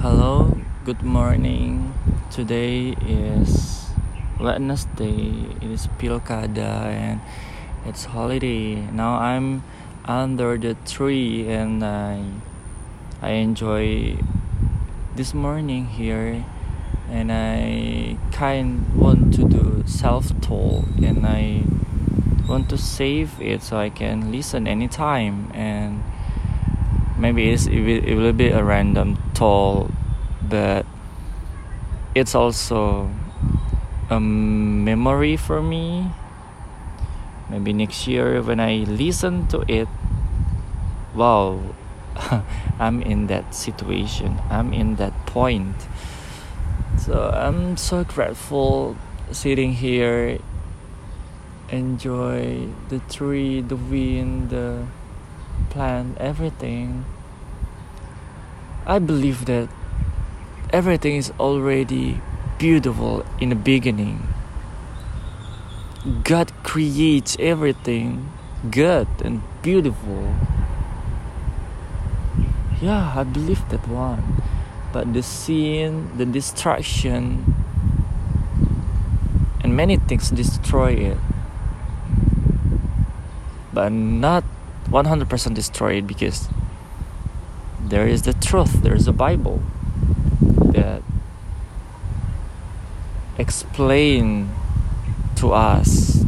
Hello, good morning. Today is Wednesday. It is Pilkada and it's holiday. Now I'm under the tree and I I enjoy this morning here and I kind want to do self-talk and I want to save it so I can listen anytime and maybe it's, it, will, it will be a random talk but it's also a memory for me. Maybe next year when i listen to it wow i'm in that situation. I'm in that point. So i'm so grateful sitting here. Enjoy the tree the wind the plan everything. I believe that everything is already beautiful in the beginning. God creates everything good and beautiful. Yeah, I believe that one. But the sin, the distraction, and many things destroy it. But not 100% destroyed because there is the truth, there is a Bible that explain to us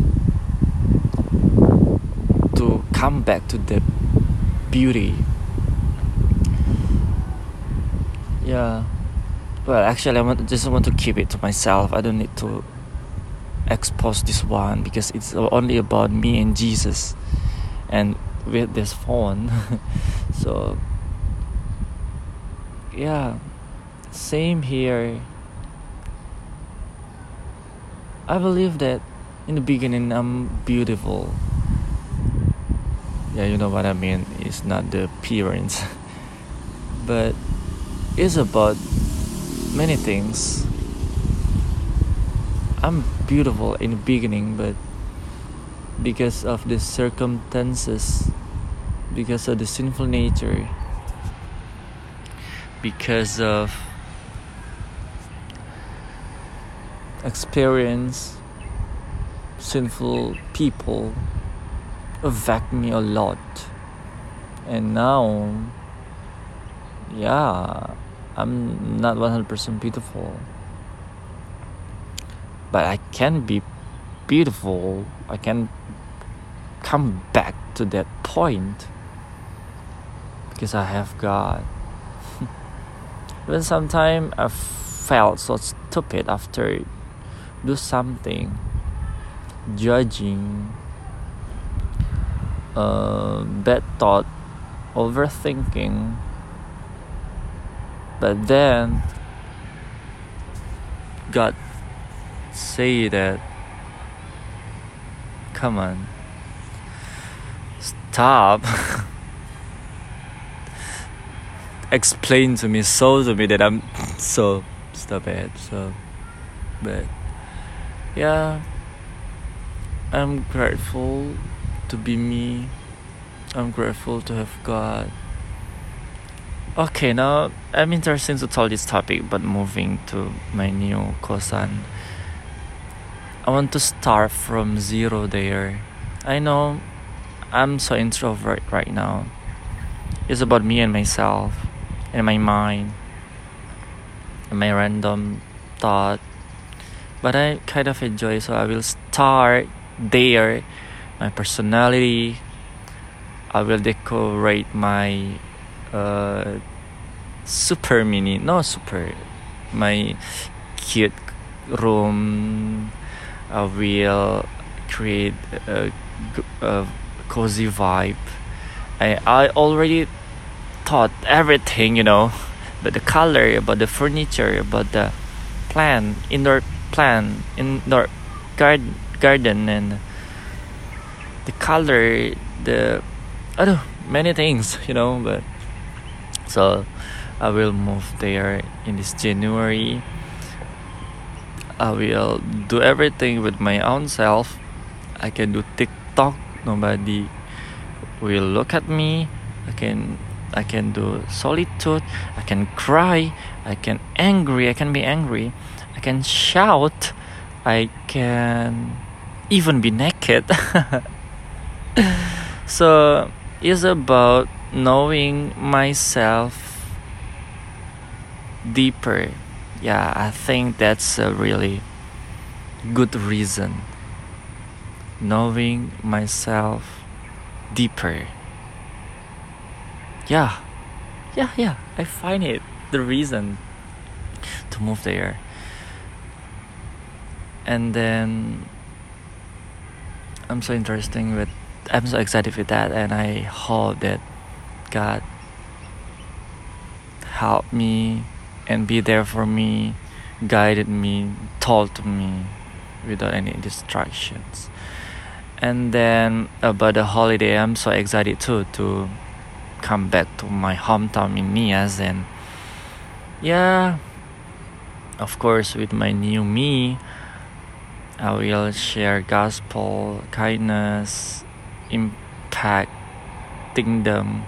to come back to the beauty. Yeah. Well, actually, I want, just want to keep it to myself. I don't need to expose this one because it's only about me and Jesus. And with this phone. So yeah same here. I believe that in the beginning i'm beautiful. Yeah you know what i mean. It's not the appearance. But it's about many things. I'm beautiful in the beginning but because of the circumstances, because of the sinful nature, because of experience, sinful people affect me a lot. And now, yeah, I'm not 100% beautiful. But I can be beautiful. I can come back to that point because I have God. Even sometimes I felt so stupid after do something, judging, uh, bad thought, overthinking. But then God say that, come on. Stop. Explain to me so to me that I'm so stupid so but yeah. I'm grateful to be me. I'm grateful to have God. Okay now I'm interested to tell this topic but moving to my new kosan I want to start from zero there I know I'm so introvert right now. It's about me and myself, and my mind, and my random thought. But I kind of enjoy, so I will start there. My personality. I will decorate my uh, super mini, no super, my cute room. I will create a, a cozy vibe. I I already thought everything, you know, but the color, about the furniture, about the plan, indoor plan, indoor garden, garden, and the color, the I don't know, many things, you know. But so I will move there in this January. I will do everything with my own self. I can do TikTok nobody will look at me i can I can do solitude. I can cry. I can angry. I can be angry. I can shout. I can even be naked. so it's about knowing myself deeper. Yeah, I think that's a really good reason. Knowing myself deeper. Yeah, yeah, yeah. I find it the reason to move there. And then I'm so interesting with I'm so excited with that and I hope that God help me and be there for me, guided me, taught me without any distractions. And then about the holiday, I'm so excited too to come back to my hometown in Nias and yeah, of course with my new me, I will share gospel, kindness, impacting them,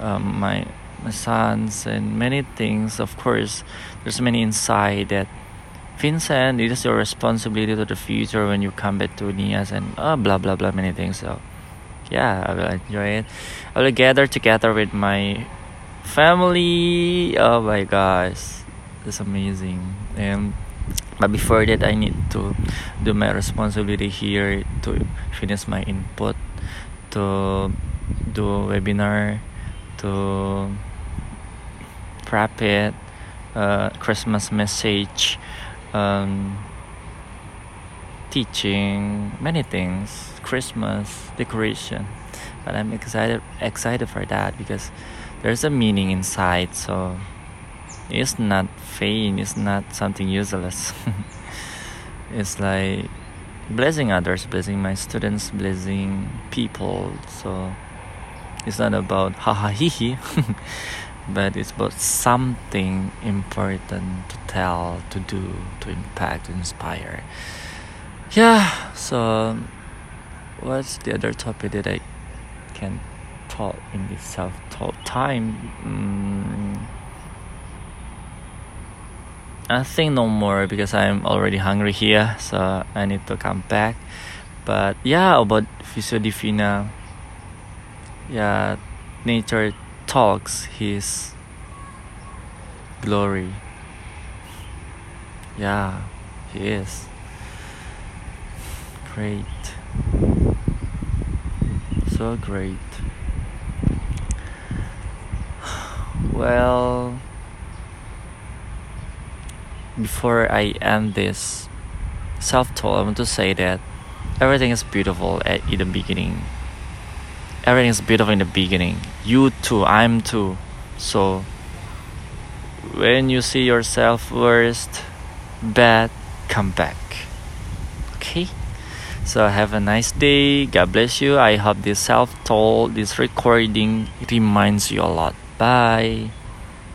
um, my my sons and many things. Of course, there's many inside that Vincent, it is your responsibility to the future when you come back to Nias and uh, blah blah blah many things. So yeah, I will enjoy it. I will gather together with my family. Oh my gosh, it's amazing. And but before that, I need to do my responsibility here to finish my input, to do webinar, to prep it, uh, Christmas message, um, teaching, many things, Christmas decoration. But I'm excited excited for that because there's a meaning inside. So it's not vain. It's not something useless. it's like blessing others, blessing my students, blessing people. So it's not about ha ha he he, but it's about something important to tell, to do, to impact, to inspire. Yeah. So what's the other topic that I can talk in this self-talk time? Mm, I think no more because I'm already hungry here, so I need to come back. But yeah, about Visio Divina, yeah, nature talks His glory. Yeah, He is great, so great. Well before I end this self talk, I want to say that everything is beautiful at in the beginning. Everything is beautiful in the beginning. You too, I'm too. So when you see yourself worst, bad, come back. Okay? So have a nice day. God bless you. I hope this self talk, this recording reminds you a lot. Bye.